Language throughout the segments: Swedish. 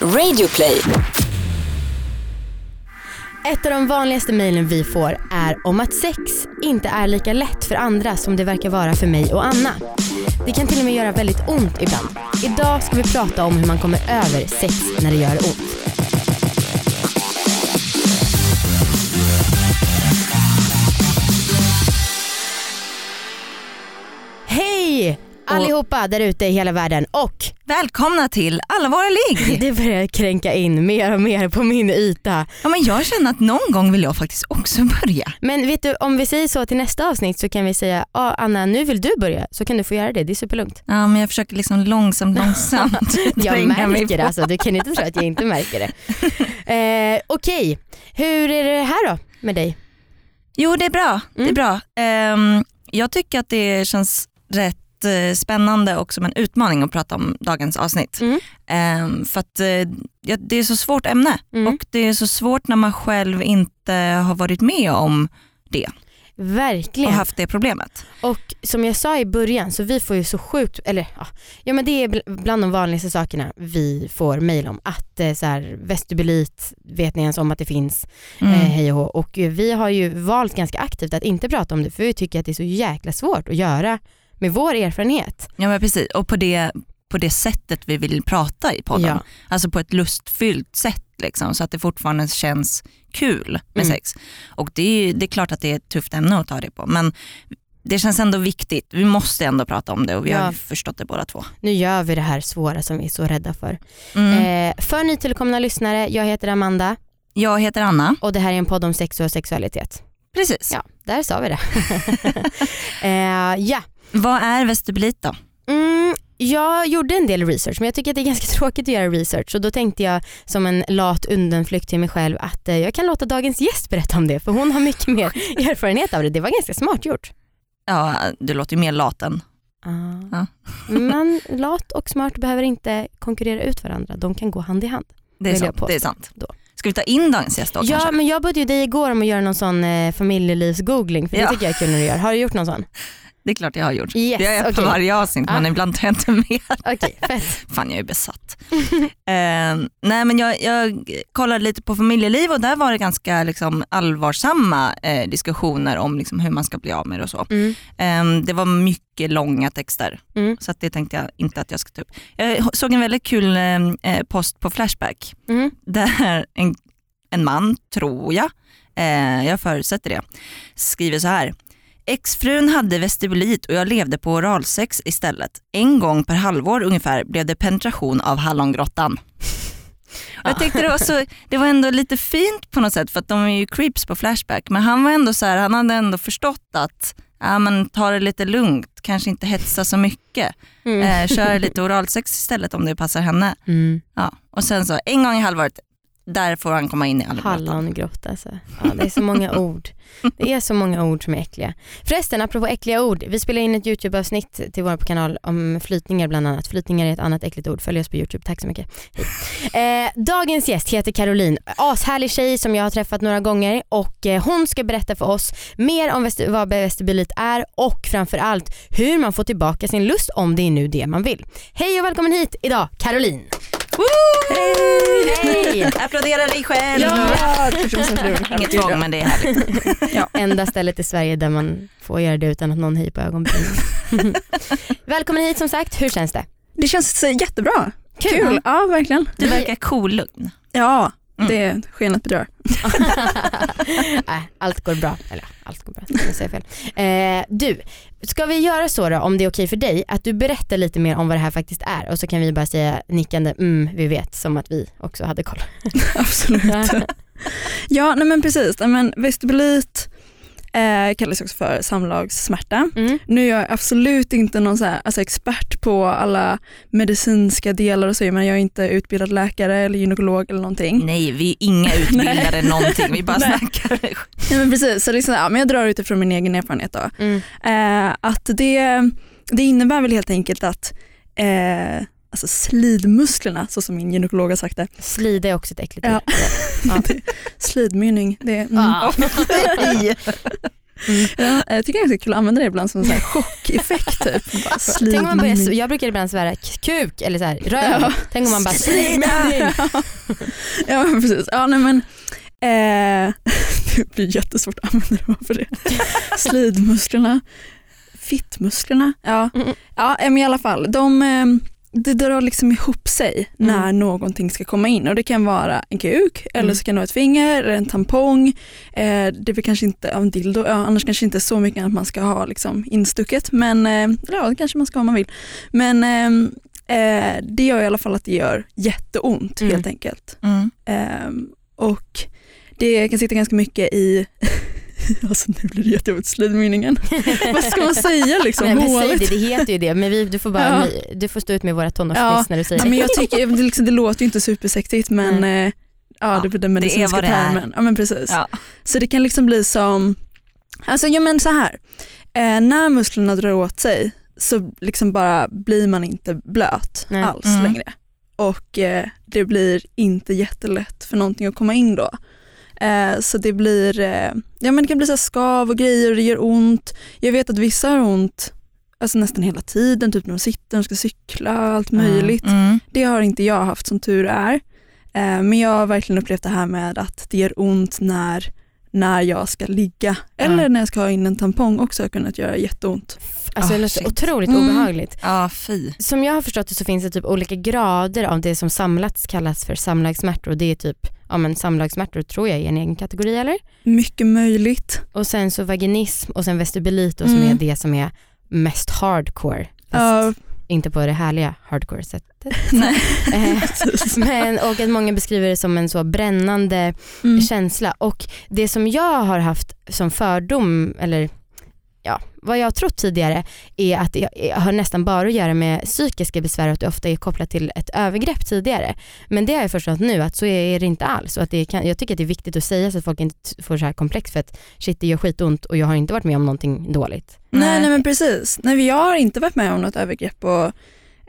Radioplay. Ett av de vanligaste mejlen vi får är om att sex inte är lika lätt för andra som det verkar vara för mig och Anna. Det kan till och med göra väldigt ont ibland. Idag ska vi prata om hur man kommer över sex när det gör ont. Allihopa där ute i hela världen och Välkomna till Alla våra ligg! det börjar kränka in mer och mer på min yta. Ja, men jag känner att någon gång vill jag faktiskt också börja. Men vet du om vi säger så till nästa avsnitt så kan vi säga ah, Anna nu vill du börja så kan du få göra det, det är superlugnt. Ja, men jag försöker liksom långsamt, långsamt Jag märker det alltså, du kan inte tro att jag inte märker det. Eh, Okej, hur är det här då med dig? Jo det är bra. Det är Mm. bra. Ehm, jag tycker att det känns rätt spännande och som en utmaning att prata om dagens avsnitt. Mm. Ehm, för att eh, ja, det är så svårt ämne Mm. och det är så svårt när man själv inte har varit med om det och Verkligen. haft det problemet. Och som jag sa i början så vi får ju så sjukt, eller ja, ja men det är bl- bland de vanligaste sakerna vi får mejl om. Att eh, så här, vestibulit, vet ni ens om att det finns? Mm. Eh, hej och hå. Och eh, vi har ju valt ganska aktivt att inte prata om det för vi tycker att det är så jäkla svårt att göra med vår erfarenhet. Ja men precis och på det, på det sättet vi vill prata i podden. Ja. Alltså på ett lustfyllt sätt liksom, så att det fortfarande känns kul med Mm. sex. Och det är, det är klart att det är ett tufft ämne att ta det på men det känns ändå viktigt. Vi måste ändå prata om det och vi Ja. har förstått det båda två. Nu gör vi det här svåra som vi är så rädda för. Mm. Eh, för nytillkomna lyssnare, jag heter Amanda Jag heter Anna. och det här är en podd om sex och sexualitet. Precis. Ja, där sa vi det. eh, ja. Vad är vestibulit då? Mm, jag gjorde en del research men jag tycker att det är ganska tråkigt att göra research och då tänkte jag som en lat undanflykt till mig själv att eh, jag kan låta dagens gäst berätta om det för hon har mycket mer erfarenhet av det. Det var ganska smart gjort. Ja, du låter ju mer lat än... Ah. Ja. Men lat och smart behöver inte konkurrera ut varandra. De kan gå hand i hand. Det är, sant. det är sant. då. Ska vi ta in dagens gäst då ja kanske? men jag bad ju dig igår om att göra någon sån eh, familjelivsgoogling för det Ja. tycker jag är kul när du gör. Har du gjort någon sån? Det är klart jag har gjort. Yes, det har jag på okej. varje avsnitt men Ah. ibland tar jag inte med. Fett. Fan jag är besatt. eh, nej men jag, jag kollade lite på familjeliv och där var det ganska liksom, allvarsamma eh, diskussioner om liksom, hur man ska bli av med det och så. Mm. Eh, det var mycket långa texter Mm. så det tänkte jag inte att jag skulle ta upp. Jag såg en väldigt kul eh, post på Flashback Mm. där en, en man, tror jag, eh, jag förutsätter det, skriver så här. Exfrun hade vestibulit och jag levde på oralsex istället. En gång per halvår ungefär blev det penetration av hallongrottan. Jag tyckte det var, så, det var ändå lite fint på något sätt för att de är ju creeps på Flashback men han var ändå så här, han hade ändå förstått att ja, men ta det lite lugnt, kanske inte hetsa så mycket. Mm. Eh, kör lite oralsex istället om det passar henne. Mm. Ja. Och sen så en gång i halvåret, där får han komma in i allgrottan. Hallongrotta alltså. Ja, det är så många ord. Det är så många ord som är äckliga. Förresten, apropå äckliga ord. Vi spelar in ett YouTube-avsnitt till vår kanal om flytningar bland annat. Flytningar är ett annat äckligt ord. Följ oss på YouTube. Tack så mycket. Eh, dagens gäst heter Caroline. Ashärlig tjej som jag har träffat några gånger och eh, hon ska berätta för oss mer om vest- vad vestibulit är och framförallt hur man får tillbaka sin lust om det är nu det man vill. Hej och välkommen hit idag Caroline. Hej! Applådera dig själv! Ja. Inget tvång men det är härligt. Enda stället i Sverige där man får göra det utan att någon höjer på ögonbrynen. Välkommen hit som sagt, hur känns det? Det känns jättebra. Kul. Kul. Ja, verkligen. Du verkar cool-lugn. Ja, Mm. det skenet bedrar. Nej, allt går bra. Eller allt går bra, jag säger fel. Eh, du, ska vi göra så då om det är okej för dig att du berättar lite mer om vad det här faktiskt är och så kan vi bara säga nickande mm, vi vet som att vi också hade koll. Absolut. ja, nej men precis. Nej, men vestibulit eh, kallas också för samlagssmärta. Mm. Nu är jag absolut inte någon så här, alltså expert på alla medicinska delar och så, men jag är inte utbildad läkare eller gynekolog eller någonting. Nej, vi är inga utbildade någonting. Vi bara snackar. Nej, men precis, så liksom, ja, men jag drar utifrån min egen erfarenhet då. Mm. Eh, att det, det innebär väl helt enkelt att eh, alltså slidmusklerna, så som min gynekolog har sagt det, Slida är också ett äckligt Ja. ord. Ja. slidmynning, det, mm. Ah. Mm. Ja, jag tycker det är ganska kul att använda det ibland som en chockeffekt. Typ. Bara Tänk om man börjar, jag brukar ibland svära kuk eller så här, röv. Ja. Tänk om man bara slidmynning. Ja men precis. Ja, nej, men, eh, det blir jättesvårt att använda det bara för det. Slidmusklerna, fittmusklerna. Ja, Mm. ja men i alla fall. De, eh, det drar liksom ihop sig Mm. när någonting ska komma in och det kan vara en kuk eller Mm. så kan det vara ett finger eller en tampong. Eh, det blir kanske inte en dildo, ja, annars kanske inte så mycket att man ska ha liksom instucket men eh, ja, det kanske man ska om man vill. Men eh, eh, det gör i alla fall att det gör jätteont Mm. helt enkelt. Mm. Ehm, och det kan sitta ganska mycket i, alltså nu blir det jättejobbigt, slidmynningen. Vad ska man säga liksom? Nej, men säg det, det heter ju det. Men vi, du, får bara, Ja. du får stå ut med våra tonårsfniss när du säger Ja, det. men jag tycker, det, liksom, det låter ju inte supersexigt men eh, ja, Ja, det är den medicinska vad det är. termen. Ja, men precis. Ja. Så det kan liksom bli som, alltså ja men så här, eh, när musklerna drar åt sig så liksom bara blir man inte blöt Nej. alls Mm. längre. Och eh, det blir inte jättelätt för någonting att komma in då. Eh, så det blir, eh, ja men det kan bli så skav och grejer och det gör ont. Jag vet att vissa har ont alltså nästan hela tiden, typ när de sitter, de ska cykla, allt Mm. möjligt. Mm. Det har inte jag haft som tur är. Eh, men jag har verkligen upplevt det här med att det gör ont när, när jag ska ligga. Eller Ja. när jag ska ha in en tampong också har kunnat göra jätteont. Alltså, det Ah, låter otroligt Mm. obehagligt. Ja, fy. Som jag har förstått det så finns det typ olika grader av det som samlats kallas för samlagssmärtor. Det är typ, ja men samlagssmärtor tror jag är en egen kategori eller? Mycket möjligt. Och sen så vaginism och sen vestibulit och som Mm. är det som är mest hardcore. Fast Ja, inte på det härliga hardcore sättet. Nej. Eh, men, och att många beskriver det som en så brännande Mm. känsla. Och det som jag har haft som fördom, eller ja, vad jag har trott tidigare är att det har nästan bara att göra med psykiska besvär och att det ofta är kopplat till ett övergrepp tidigare. Men det har jag förstått nu att så är det inte alls. Och att det kan, jag tycker att det är viktigt att säga så att folk inte får så här komplex för att shit det gör skitont och jag har inte varit med om någonting dåligt. Nej, Nej. men precis. Nej, jag har inte varit med om något övergrepp. Och,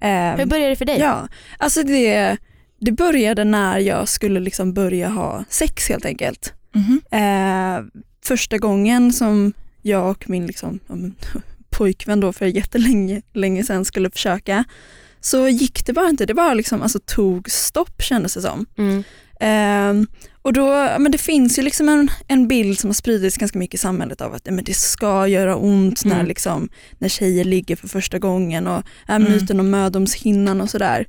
ehm, Hur började det för dig? Ja, alltså det, det började när jag skulle liksom börja ha sex helt enkelt. Mhm. Eh, första gången som jag och min liksom, ja, men, pojkvän då för jättelänge länge sedan skulle försöka så gick det bara inte. Det bara liksom, alltså, tog stopp kändes det som. Mm. Ehm, och då, men det finns ju liksom en, en bild som har spridits ganska mycket i samhället av att men det ska göra ont när, Mm. liksom, när tjejer ligger för första gången och är Mm. myten om mödomshinnan och sådär.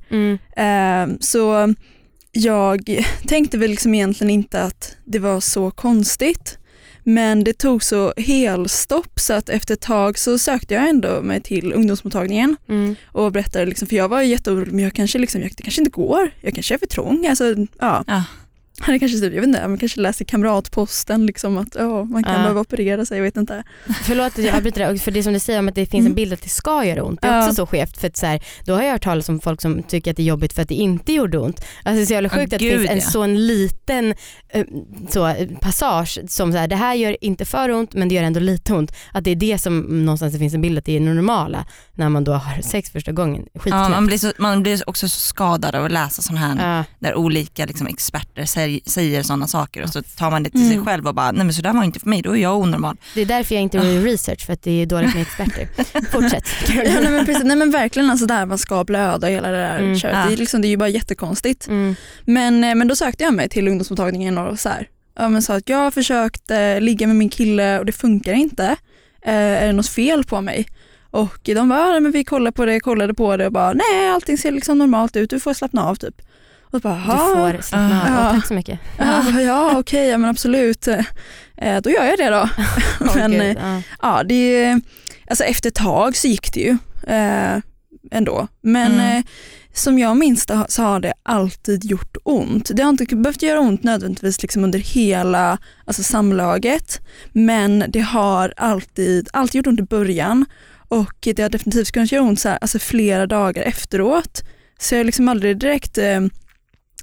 Ehm, så jag tänkte väl liksom egentligen inte att det var så konstigt. Men det tog så helstopp så att efter ett tag så sökte jag ändå mig till ungdomsmottagningen Mm. och berättade, liksom, för jag var jätteorolig, men jag kanske, liksom, jag, det kanske inte går, jag kanske är för trång. Alltså, ja. Ja. Han är kanske, typ, jag vet inte, man kanske läser kamratposten liksom, att ja, man kan Ja. behöva operera sig, jag vet inte. Förlåt att jag avbryter det, för det som du säger om att det finns en Mm. bild att det ska göra ont, det är Ja. också så skevt för att så här, då har jag hört talas om folk som tycker att det är jobbigt för att det inte gjorde ont. Alltså det är så jävla sjukt att det gud, finns en ja. sån liten eh, så, eh, passage som så här, det här gör inte för ont men det gör ändå lite ont. Att det är det som någonstans det finns en bild att det är det normala när man då har sex första gången. Ja, man, blir så, man blir också så skadad av att läsa sådana här Ja. där olika liksom, experter säger, säger sådana saker och så tar man det till sig Mm. själv och bara, nej men så där var inte för mig, då är jag onormal. Det är därför jag inte gör research för att det är dåligt med experter. Fortsätt. Ja, nej, men precis, nej men verkligen alltså där man ska blöda och hela det där Mm. köret. Ja. Det, är liksom, det är ju bara jättekonstigt. Mm. Men, eh, men då sökte jag mig till ungdomsmottagningen och så här, ja, men sa att jag har försökt eh, ligga med min kille och det funkar inte. Eh, är det något fel på mig? Och de bara, ja, men vi kollade på det, kollade på det och bara, nej allting ser liksom normalt ut, du får slappna av typ. Och bara, Du får slappna av. Ja. Tack så mycket. Ja, ja okej, ja, men absolut. Eh, då gör jag det då. Men, gud, eh, ja. Ja, det, alltså efter ett tag så gick det ju eh, ändå. Men Mm. som jag minns det så har det alltid gjort ont. Det har inte behövt göra ont nödvändigtvis liksom under hela alltså samlaget men det har alltid, alltid gjort ont i början och det har definitivt kunnat göra ont så här, alltså flera dagar efteråt. Så jag har liksom aldrig direkt eh,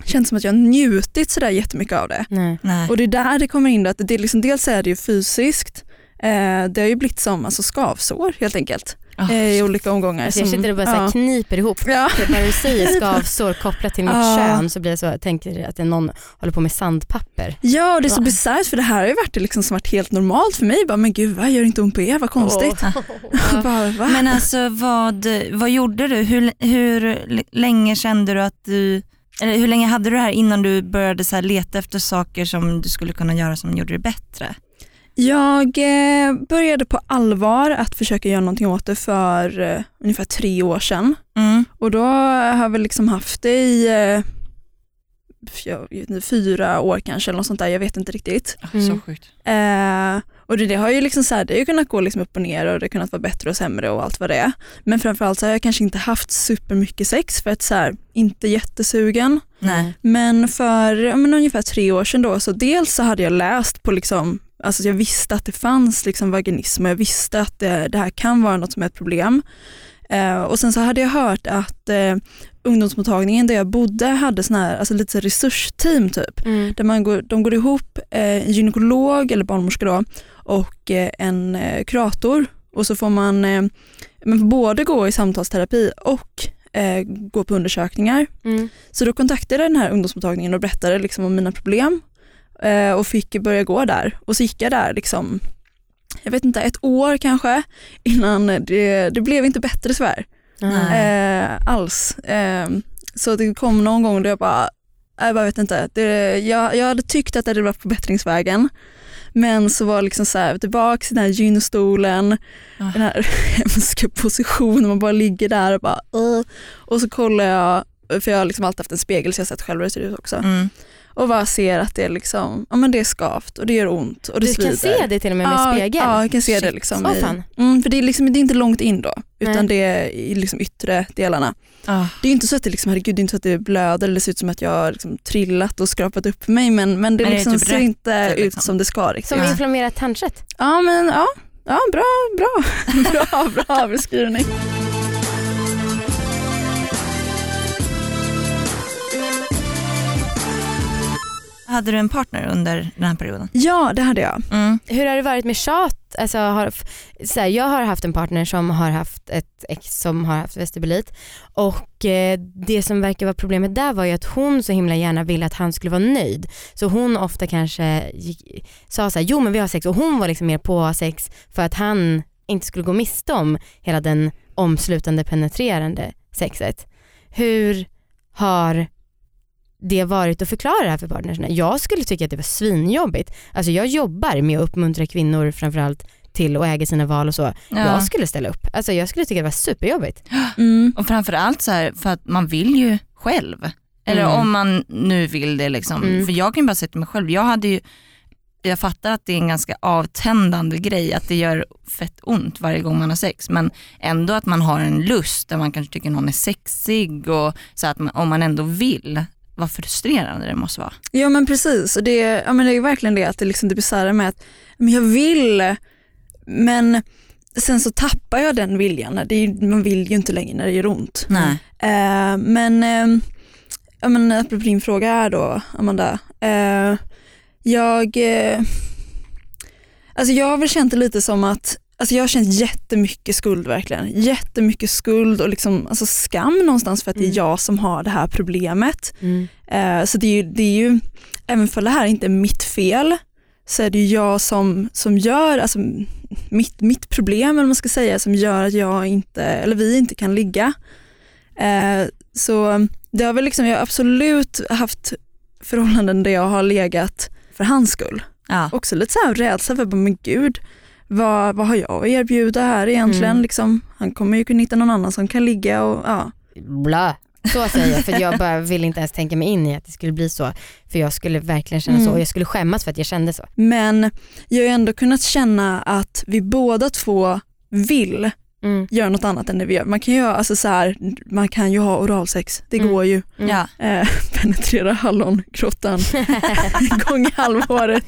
känt som att jag har njutit sådär jättemycket av det. Nej. Nej. Och det är där det kommer in då, att det är liksom, dels är det ju fysiskt, eh, det har ju blivit som alltså skavsår helt enkelt. Eh, i olika omgångar. Alltså jag sitter och bara så här ja. kniper ihop. Ja. Typ när du säger skavsår kopplat till mitt Ja. kön så blir jag så, jag tänker att det är någon håller på med sandpapper. Ja och det är så bisarrt för det här har ju varit det liksom som varit helt normalt för mig. Bara, men gud vad gör inte ont på er, vad konstigt. Åh. bara, va? Men alltså vad, vad gjorde du? Hur, hur länge kände du att du, eller hur länge hade du det här innan du började så här leta efter saker som du skulle kunna göra som gjorde det bättre? Jag eh, började på allvar att försöka göra någonting åt det för eh, ungefär tre år sedan. Mm. Och då har jag väl liksom haft det i eh, inte, fyra år kanske eller något sånt där, jag vet inte riktigt. Mm. Så sjukt. Eh, och det, det har ju liksom så här, det har ju kunnat gå liksom upp och ner och det har kunnat vara bättre och sämre och allt vad det är. Men framförallt så har jag kanske inte haft supermycket sex för att så här, inte jättesugen. Nej. Men för men ungefär tre år sedan då, så dels så hade jag läst på liksom, alltså jag visste att det fanns liksom vaginism och jag visste att det, det här kan vara något som är ett problem. Eh, och sen så hade jag hört att eh, ungdomsmottagningen där jag bodde hade sån här, alltså lite så resursteam typ. Mm. Där man går, de går ihop, eh, en gynekolog eller barnmorska då, och eh, en eh, kurator. Och så får man, eh, man får både gå i samtalsterapi och eh, gå på undersökningar. Mm. Så då kontaktade jag den här ungdomsmottagningen och berättade liksom om mina problem och fick börja gå där. Och så gick jag där liksom, jag vet inte, ett år kanske innan det, det blev inte bättre tyvärr. Eh, alls. Eh, så det kom någon gång då jag bara, jag bara vet inte, det, jag, jag hade tyckt att det hade varit på bättringsvägen. Men så var liksom så här, tillbaks i den här gynstolen, Ah. den här hemska positionen, man bara ligger där och bara uh. Och så kollar jag, för jag har liksom alltid haft en spegel så jag har sett själv hur det ser ut också. Mm. Och bara ser att det är liksom, ja men det är skavt och det gör ont och det Du svider. kan se det till och med med ja, spegel? Ja, jag kan se det Shit. liksom. Åh, i, mm, för det är, liksom, det är inte långt in då, utan Nej. det är i liksom yttre delarna. Ah. Det är inte så att det, liksom, herregud, det är inte så att det blöder eller ser ut som att jag har liksom trillat och skrapat upp mig men, men det, Men det liksom typ ser rätt, inte typ, ut liksom. som det ska riktigt. Som Ja. inflammerat tandkött? Ja men ja, ja bra, bra, bra, bra beskrivning. Hade du en partner under den här perioden? Ja det hade jag. Mm. Hur har det varit med tjat? Alltså, har, så här, jag har haft en partner som har haft ett ex som har haft vestibulit och eh, det som verkar vara problemet där var ju att hon så himla gärna ville att han skulle vara nöjd. Så hon ofta kanske gick, sa så här, jo men vi har sex och hon var liksom mer på sex för att han inte skulle gå miste om hela den omslutande penetrerande sexet. Hur har det varit att förklara det här för partnerna? Jag skulle tycka att det var svinjobbigt. Alltså jag jobbar med att uppmuntra kvinnor framförallt till att äga sina val och så. Ja. Jag skulle ställa upp. Alltså jag skulle tycka det var superjobbigt. Mm. Och framförallt så här, för att man vill ju själv. Eller Mm. om man nu vill det liksom. Mm. För jag kan ju bara säga till mig själv, jag hade ju jag fattar att det är en ganska avtändande grej, att det gör fett ont varje gång man har sex. Men ändå att man har en lust där man kanske tycker någon är sexig och så att man, om man ändå vill, vad frustrerande det måste vara. Ja men precis, och det, ja, men det är verkligen det att det, liksom det bisarra med att men jag vill men sen så tappar jag den viljan. Det är, man vill ju inte längre när det gör ont. Nej. Eh, men, eh, ja, men apropå din fråga här då Amanda. Eh, jag, eh, alltså jag har väl känt det lite som att Alltså jag har känt jättemycket skuld verkligen. Jättemycket skuld och liksom, alltså skam någonstans för att det Mm. är jag som har det här problemet. Eh, så det är, ju, det är ju, även för det här inte är mitt fel, så är det jag som, som gör, alltså mitt, mitt problem eller man ska säga, som gör att jag inte, eller vi inte kan ligga. Eh, så det har väl liksom, jag har absolut haft förhållanden där jag har legat för hans skull. Ja. Också lite så här rädsla för, men gud, vad, vad har jag att erbjuda här egentligen? Mm. Liksom, han kommer ju kunna hitta någon annan som kan ligga och ja. Bla. Så säger jag för jag bara vill inte ens tänka mig in i att det skulle bli så. För jag skulle verkligen känna så Mm. och jag skulle skämmas för att jag kände så. Men jag har ändå kunnat känna att vi båda två vill Mm. göra något annat än det vi gör. Man kan ju, alltså så här, man kan ju ha oralsex, det Mm. går ju. Mm. Eh, penetrera hallongrottan en gång i halvåret.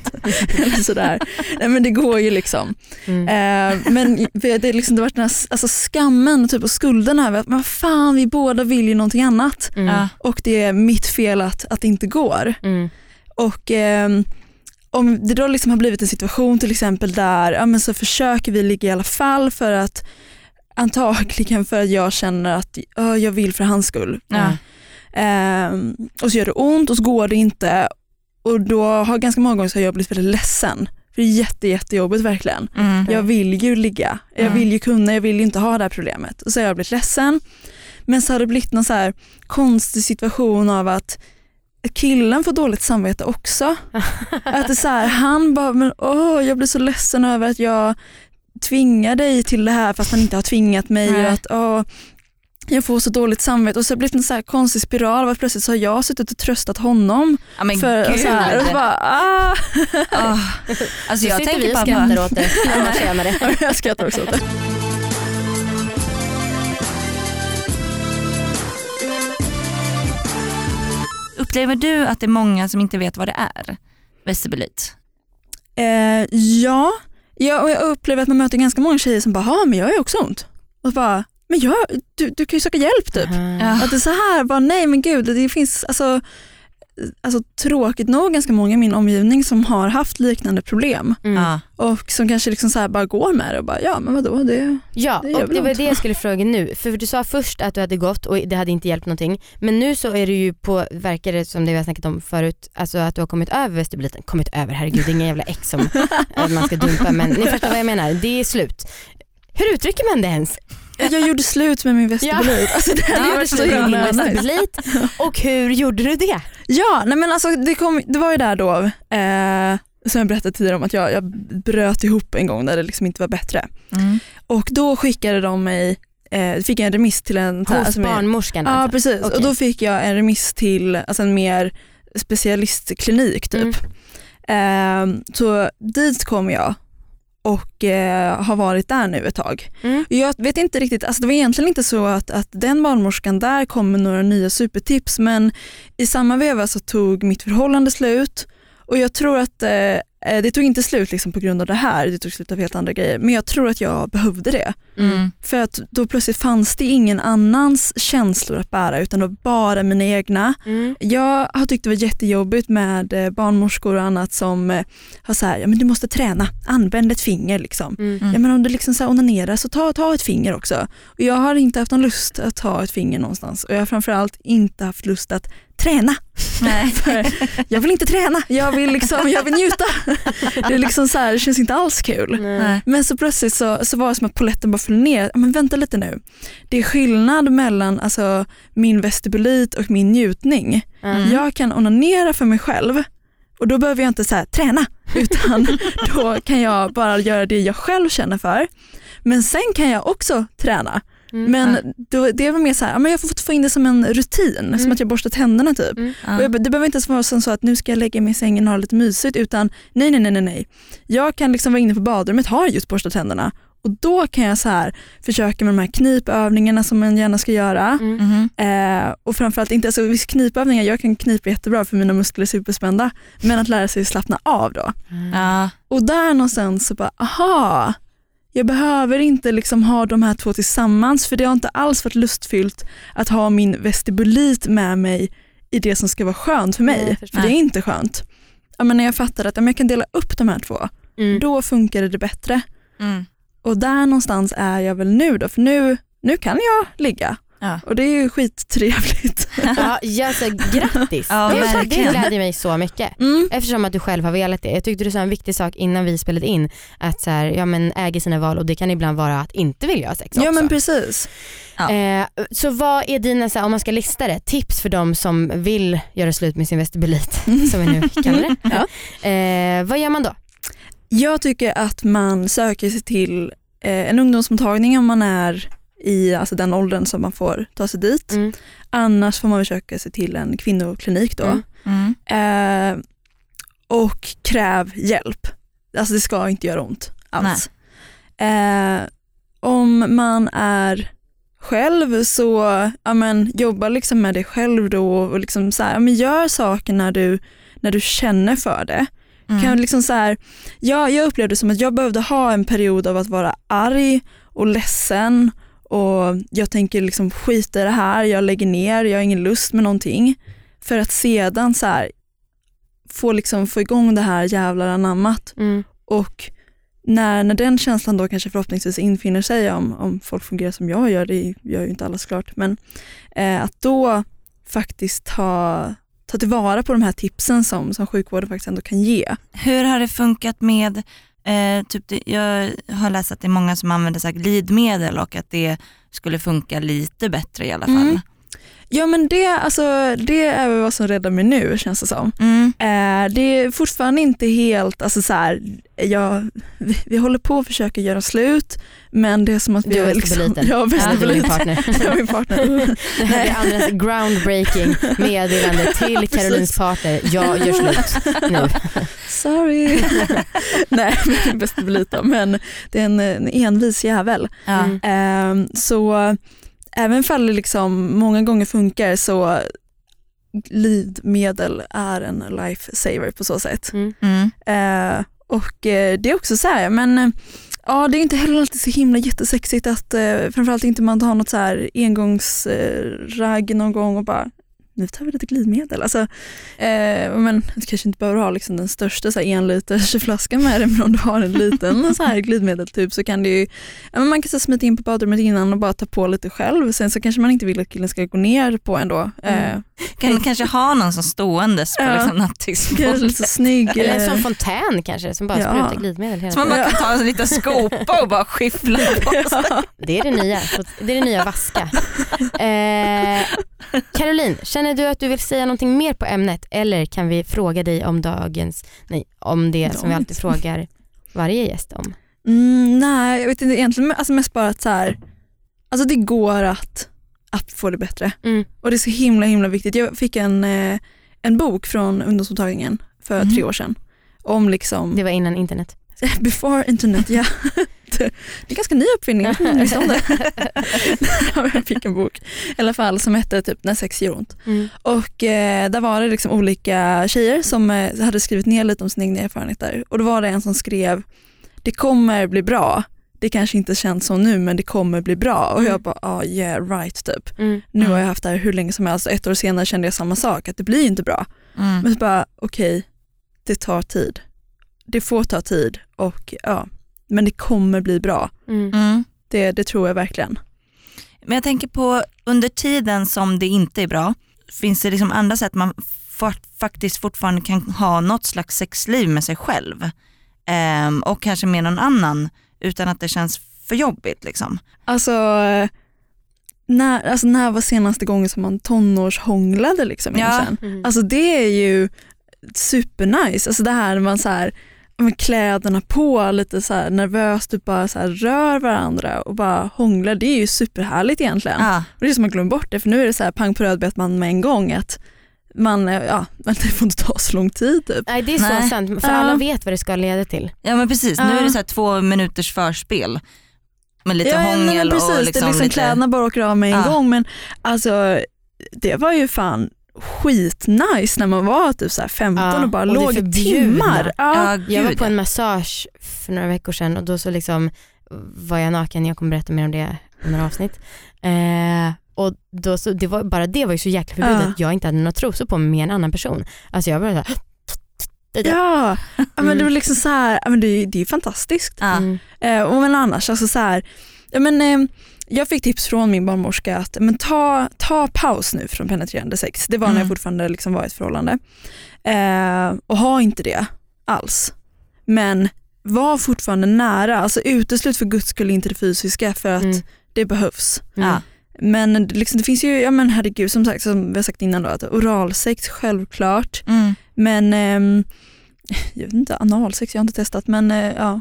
Eller sådär. Nej, men det går ju liksom. Mm. Eh, men det har liksom, det har varit den här alltså skammen typ, och skulden över att men fan, vi båda vill ju någonting annat. Mm. Och det är mitt fel att, att det inte går. Mm. Och ehm, om det då liksom har blivit en situation till exempel där ja, men så försöker vi ligga i alla fall för att antagligen för att jag känner att uh, jag vill för hans skull. Ja. Ehm, och så gör det ont och så går det inte och då har ganska många gånger så har jag blivit väldigt ledsen. För det är jätte, jättejobbigt verkligen. Mm. Jag vill ju ligga, jag Mm. vill ju kunna, jag vill ju inte ha det här problemet. Och så har jag blivit ledsen. Men så har det blivit någon så här konstig situation av att killen får dåligt samvete också. Att det så här, han bara, men åh, jag blir så ledsen över att jag tvingar dig till det här fast han inte har tvingat mig. Nej. Och att, åh, jag får så dåligt samvete och så har det blivit en så här konstig spiral av att plötsligt så har jag suttit och tröstat honom. Ja, men för, gud. så här, och så bara, ah. Ah. Alltså Så jag sitter vi tänker och skrattar på... åt det några senare. jag skrattar också åt det. Upplever du att det är många som inte vet vad det är? Vestibulit? Eh, ja, jag, och jag upplever att man möter ganska många tjejer som bara, "Ja, men jag har också ont. Och bara, men jag, du, du kan ju söka hjälp typ. Aha. Att det är så här, bara, nej men gud, det finns alltså, alltså tråkigt nog ganska många i min omgivning som har haft liknande problem Mm. Och som kanske liksom så här bara går med det och bara, ja men vadå, det, Ja, Det och det var det jag skulle fråga nu. För du sa först att du hade gått och det hade inte hjälpt någonting. Men nu så är du ju på, verkar det som det vi har snackat om förut, alltså att du har kommit över vestibuliten. Kommit över, herregud det är ingen jävla ex som man ska dumpa men ni förstår vad jag menar. Det är slut. Hur uttrycker man det ens? Jag gjorde slut med min vestibulit. Alltså, det Du hade gjorde varit så slut med din himla nice. vestibulit och hur gjorde du det? Ja, nej men alltså det, kom, det var ju där då, eh, som jag berättade tidigare om att jag, jag bröt ihop en gång där det liksom inte var bättre. Mm. Och då skickade de mig, eh, fick jag en remiss till en... Hos alltså, barnmorskan Ja alltså? precis, Okej. och då fick jag en remiss till alltså, en mer specialistklinik typ. Mm. Eh, så dit kom jag och eh, har varit där nu ett tag. Mm. Jag vet inte riktigt, alltså det var egentligen inte så att, att den barnmorskan där kom med några nya supertips men i samma veva så tog mitt förhållande slut och jag tror att eh, eh, det tog inte slut liksom på grund av det här, det tog slut av helt andra grejer men jag tror att jag behövde det. Mm. För att då plötsligt fanns det ingen annans känslor att bära utan det var bara mina egna. Mm. Jag har tyckt det var jättejobbigt med eh, barnmorskor och annat som eh, har så här, ja men du måste träna, använd ett finger liksom. Mm. Mm. Ja men om du liksom så här onanerar så ta, ta ett finger också. Och jag har inte haft någon lust att ta ett finger någonstans och jag har framförallt inte haft lust att träna. Nej. Jag vill inte träna, jag vill, liksom, jag vill njuta. Det, är liksom så här, det känns inte alls kul. Nej. Men så plötsligt så, så var det som att polletten bara ner. Men vänta lite nu. Det är skillnad mellan alltså, min vestibulit och min njutning. Mm. Jag kan onanera för mig själv och då behöver jag inte så här, träna utan då kan jag bara göra det jag själv känner för. Men sen kan jag också träna. Mm. Men då, det var mer så här, ja, men jag får få in det som en rutin, som Mm. att jag borstar tänderna typ. Mm. Ja. Jag, det behöver inte ens vara som så att nu ska jag lägga mig i sängen och ha lite mysigt utan nej nej nej nej. nej. Jag kan liksom vara inne på badrummet, har just borstat tänderna och då kan jag så här försöka med de här knipövningarna som man gärna ska göra. Mm. Mhm. Eh, och framförallt inte, alltså vissa knipövningar, jag kan knipa jättebra för mina muskler är superspända men att lära sig slappna av då. Ja. Och där någonstans så bara, aha, jag behöver inte liksom ha de här två tillsammans för det har inte alls varit lustfyllt att ha min vestibulit med mig i det som ska vara skönt för mig. jag för det är inte skönt. Ja, men när jag fattade att ja, men jag kan dela upp de här två, Mm. då funkade det bättre. Mm. Och där någonstans är jag väl nu då, för nu, nu kan jag ligga. Ja. Och det är ju skittrevligt. Ja, ja, så grattis. Ja, det, det glädjer mig så mycket. Mm. Eftersom att du själv har velat det. Jag tyckte du sa en viktig sak innan vi spelade in. Att så här, ja, men äger sina val och det kan ibland vara att inte vilja ha sex också. Ja men precis. Ja. Eh, så vad är dina, så här, om man ska lista det, tips för de som vill göra slut med sin vestibulit, som vi nu kallar det. Ja. Eh, vad gör man då? Jag tycker att man söker sig till eh, en ungdomsmottagning om man är i alltså den åldern som man får ta sig dit. Mm. Annars får man försöka sig till en kvinnoklinik då. Mm. Mm. Eh, och kräv hjälp. Alltså det ska inte göra ont alls. Eh, om man är själv så ja, men, jobba liksom med dig själv då och liksom så här, ja, men gör saker när du, när du känner för det. Mm. Kan liksom så här, jag, jag upplevde som att jag behövde ha en period av att vara arg och ledsen och jag tänker liksom skita i det här, jag lägger ner, jag har ingen lust med någonting. För att sedan så här, få, liksom, få igång det här jävlar anammat Mm. och när, när den känslan då kanske förhoppningsvis infinner sig om, om folk fungerar som jag gör, det gör ju inte alla såklart, men eh, att då faktiskt ta, ta tillvara på de här tipsen som, som sjukvården faktiskt ändå kan ge. Hur har det funkat med, eh, typ det, jag har läst att det är många som använder så glidmedel och att det skulle funka lite bättre i alla fall. Mm. Ja men det, alltså, det är vad som räddar mig nu känns det som. Mm. Eh, det är fortfarande inte helt, alltså så här, jag, vi, vi håller på att försöka göra slut men det är som att vi Du har är Vesterboliten. Ja, Ja, du är min partner. Jag är min partner. Det här är Andras groundbreaking meddelande till Carolines partner. Jag gör slut nu. Sorry. Nej, men bäst lite men det är en, en envis jävel. Mm. Ehm, så även fall det liksom många gånger funkar så glidmedel är en lifesaver på så sätt. Mm. Mm. Eh, och eh, det är också så här, men eh, ja, det är inte heller alltid så himla jättesexigt att eh, framförallt inte man tar något så här engångsragg någon gång och bara nu tar vi lite glidmedel. Alltså, eh, men du kanske inte behöver ha liksom den största så här, enliters flaskan med dig men om du har en liten så här glidmedeltub så kan det ju, ja, man kan så här, smita in på badrummet innan och bara ta på lite själv. Sen så kanske man inte vill att killen ska gå ner på ändå. Eh, Mm. Kan kanske ha någon som ståendes på Ja. liksom snygg. Eller en eh, sån fontän kanske som bara Ja. sprutar glidmedel hela Så man bara kan ta en liten skopa och bara skiffla på sig. ja. Det är det nya. Det är det nya vaska. Eh, Caroline, känner du att du vill säga någonting mer på ämnet eller kan vi fråga dig om dagens, nej, om det som vi alltid frågar varje gäst om? Mm, nej, jag vet inte egentligen. Alltså mest bara att så här, alltså det går att, att få det bättre. Mm. Och det är så himla himla viktigt. Jag fick en, eh, en bok från ungdomsmottagningen för Mhm. tre år sedan. Om liksom, Det var innan internet. before internet, ja. det, är en ganska ny uppfinning, jag visste om det. jag fick en bok i alla fall som hette typ När sex gör ont. Mm. Och eh, där var det liksom olika tjejer som eh, hade skrivit ner lite om sina egna erfarenheter. Och då var det en som skrev, det kommer bli bra. Det kanske inte känns så nu men det kommer bli bra. Och Mm. jag bara, ah yeah right typ. Mm. Nu Mm. har jag haft det här hur länge som helst och ett år senare kände jag samma sak, att det blir inte bra. Mm. Men så bara, okej, det tar tid. Det får ta tid och ja, men det kommer bli bra. Mm. Mm. Det, det tror jag verkligen. Men jag tänker på under tiden som det inte är bra, finns det liksom andra sätt man fa- faktiskt fortfarande kan ha något slags sexliv med sig själv Ehm, och kanske med någon annan utan att det känns för jobbigt liksom. Alltså, när, alltså när var senaste gången som man tonårshånglade liksom Ja. Mm. Alltså det är ju supernice, alltså det här man så här, men kläderna på, lite så här nervöst, typ bara så här rör varandra och bara hånglar, det är ju superhärligt egentligen. Ja. Och det är som man glömmer bort det, för nu är det så här pang på rödbet man med en gång att man, eh, ja, det får inte ta så lång tid typ. Nej det är Nej. så sant, för Ja. alla vet vad det ska leda till. ja men precis, nu Ja. är det så två minuters förspel med lite ja, ja, men hångel precis, och det liksom, är liksom lite... kläderna bara åker av med en Ja. gång men alltså det var ju fan skitnice när man var typ så här 15 Ja, och bara och det låg i timmar. Ja. Jag var på en massage för några veckor sedan och då så liksom var jag naken, jag kommer berätta mer om det i några avsnitt. Eh, och då så, det var, bara det var ju så jäkla förbjudet Ja. att jag inte hade några trosor på mig med en annan person. Alltså jag bara såhär, Ja, ja men Mm. det var liksom så här, ja, men det, är- det är fantastiskt. Mm, Eh, och men annars, alltså så här, ja, men, eh, jag fick tips från min barnmorska att men ta, ta paus nu från penetrerande sex. Det var när jag Mm. fortfarande liksom var i ett förhållande. Eh, och ha inte det alls. Men var fortfarande nära, alltså uteslut för guds skull inte det fysiska för att mm, det behövs. mm. Ja. Men liksom, det finns ju, ja men herregud som sagt som vi har sagt innan då, att oralsex självklart. Mm. Men ehm, jag vet inte, analsex jag har inte testat men eh, ja.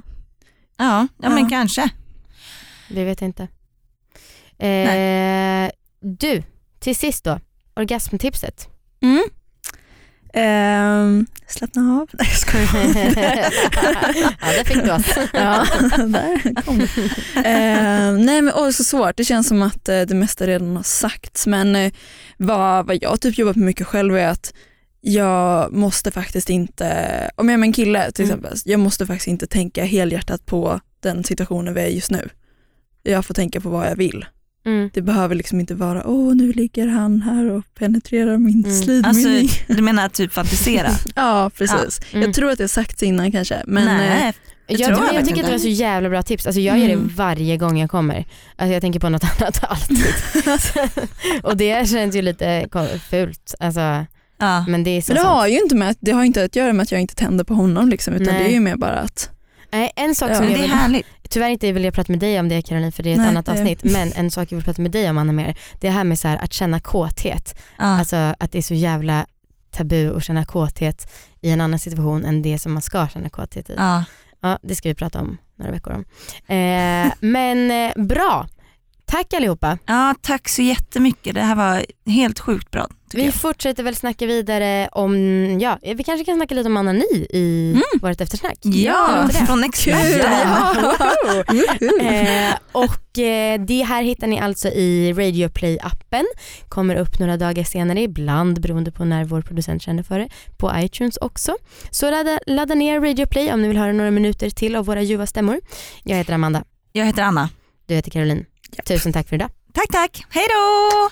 Ja, ja, men kanske. Det vet inte. Eh, du, till sist då, orgasmtipset. Mm. Ehm, slappna av. Nej jag skojar. ja, där fick du oss. ja, där kom. Ehm, nej men åh, så svårt, det känns som att eh, det mesta redan har sagts men eh, vad, vad jag typ jobbat med mycket själv är att jag måste faktiskt inte, om jag är med en kille till Mm. exempel, jag måste faktiskt inte tänka helhjärtat på den situationen vi är just nu. Jag får tänka på vad jag vill. Mm. Det behöver liksom inte vara, åh nu ligger han här och penetrerar min Mm. slidmynning. Alltså, du menar typ fantisera? ja precis. Mm. Jag tror att det har sagts innan kanske. Men, Nej, eh, Jag, tror jag men jag faktiskt tycker att det inte. så jävla bra tips. Alltså jag gör det Mm. varje gång jag kommer. Alltså jag tänker på något annat alltid. och det känns ju lite fult. Alltså, Ja. men det är så Men det sant. har ju inte, med, det har inte att göra med att jag inte tänder på honom liksom, utan Nej. det är ju mer bara att Nej, en sak Ja. som Men jag det är härligt. tyvärr inte vill jag prata med dig om det Caroline för det är ett Nej, annat det- avsnitt. Men en sak jag vill prata med dig om Anna mer, det är det här med så här, att känna kåthet. Ja. Alltså att det är så jävla tabu att känna kåthet i en annan situation än det som man ska känna kåthet i. Ja. Ja, det ska vi prata om några veckor om. Eh, men eh, bra, tack allihopa. ja, tack så jättemycket. Det här var helt sjukt bra. Vi jag. fortsätter väl snacka vidare om, ja vi kanske kan snacka lite om Anna Ni i vårt eftersnack. Ja, det? från experten. Ja. eh, och eh, det här hittar ni alltså i Radio Play appen. Kommer upp några dagar senare ibland beroende på när vår producent känner för det. På iTunes också. Så ladda, ladda ner Radio Play om ni vill höra några minuter till av våra ljuva stämmor. Jag heter Amanda. Jag heter Anna. Du heter Caroline. Tusen tack för idag. Tack, tack. Hej då!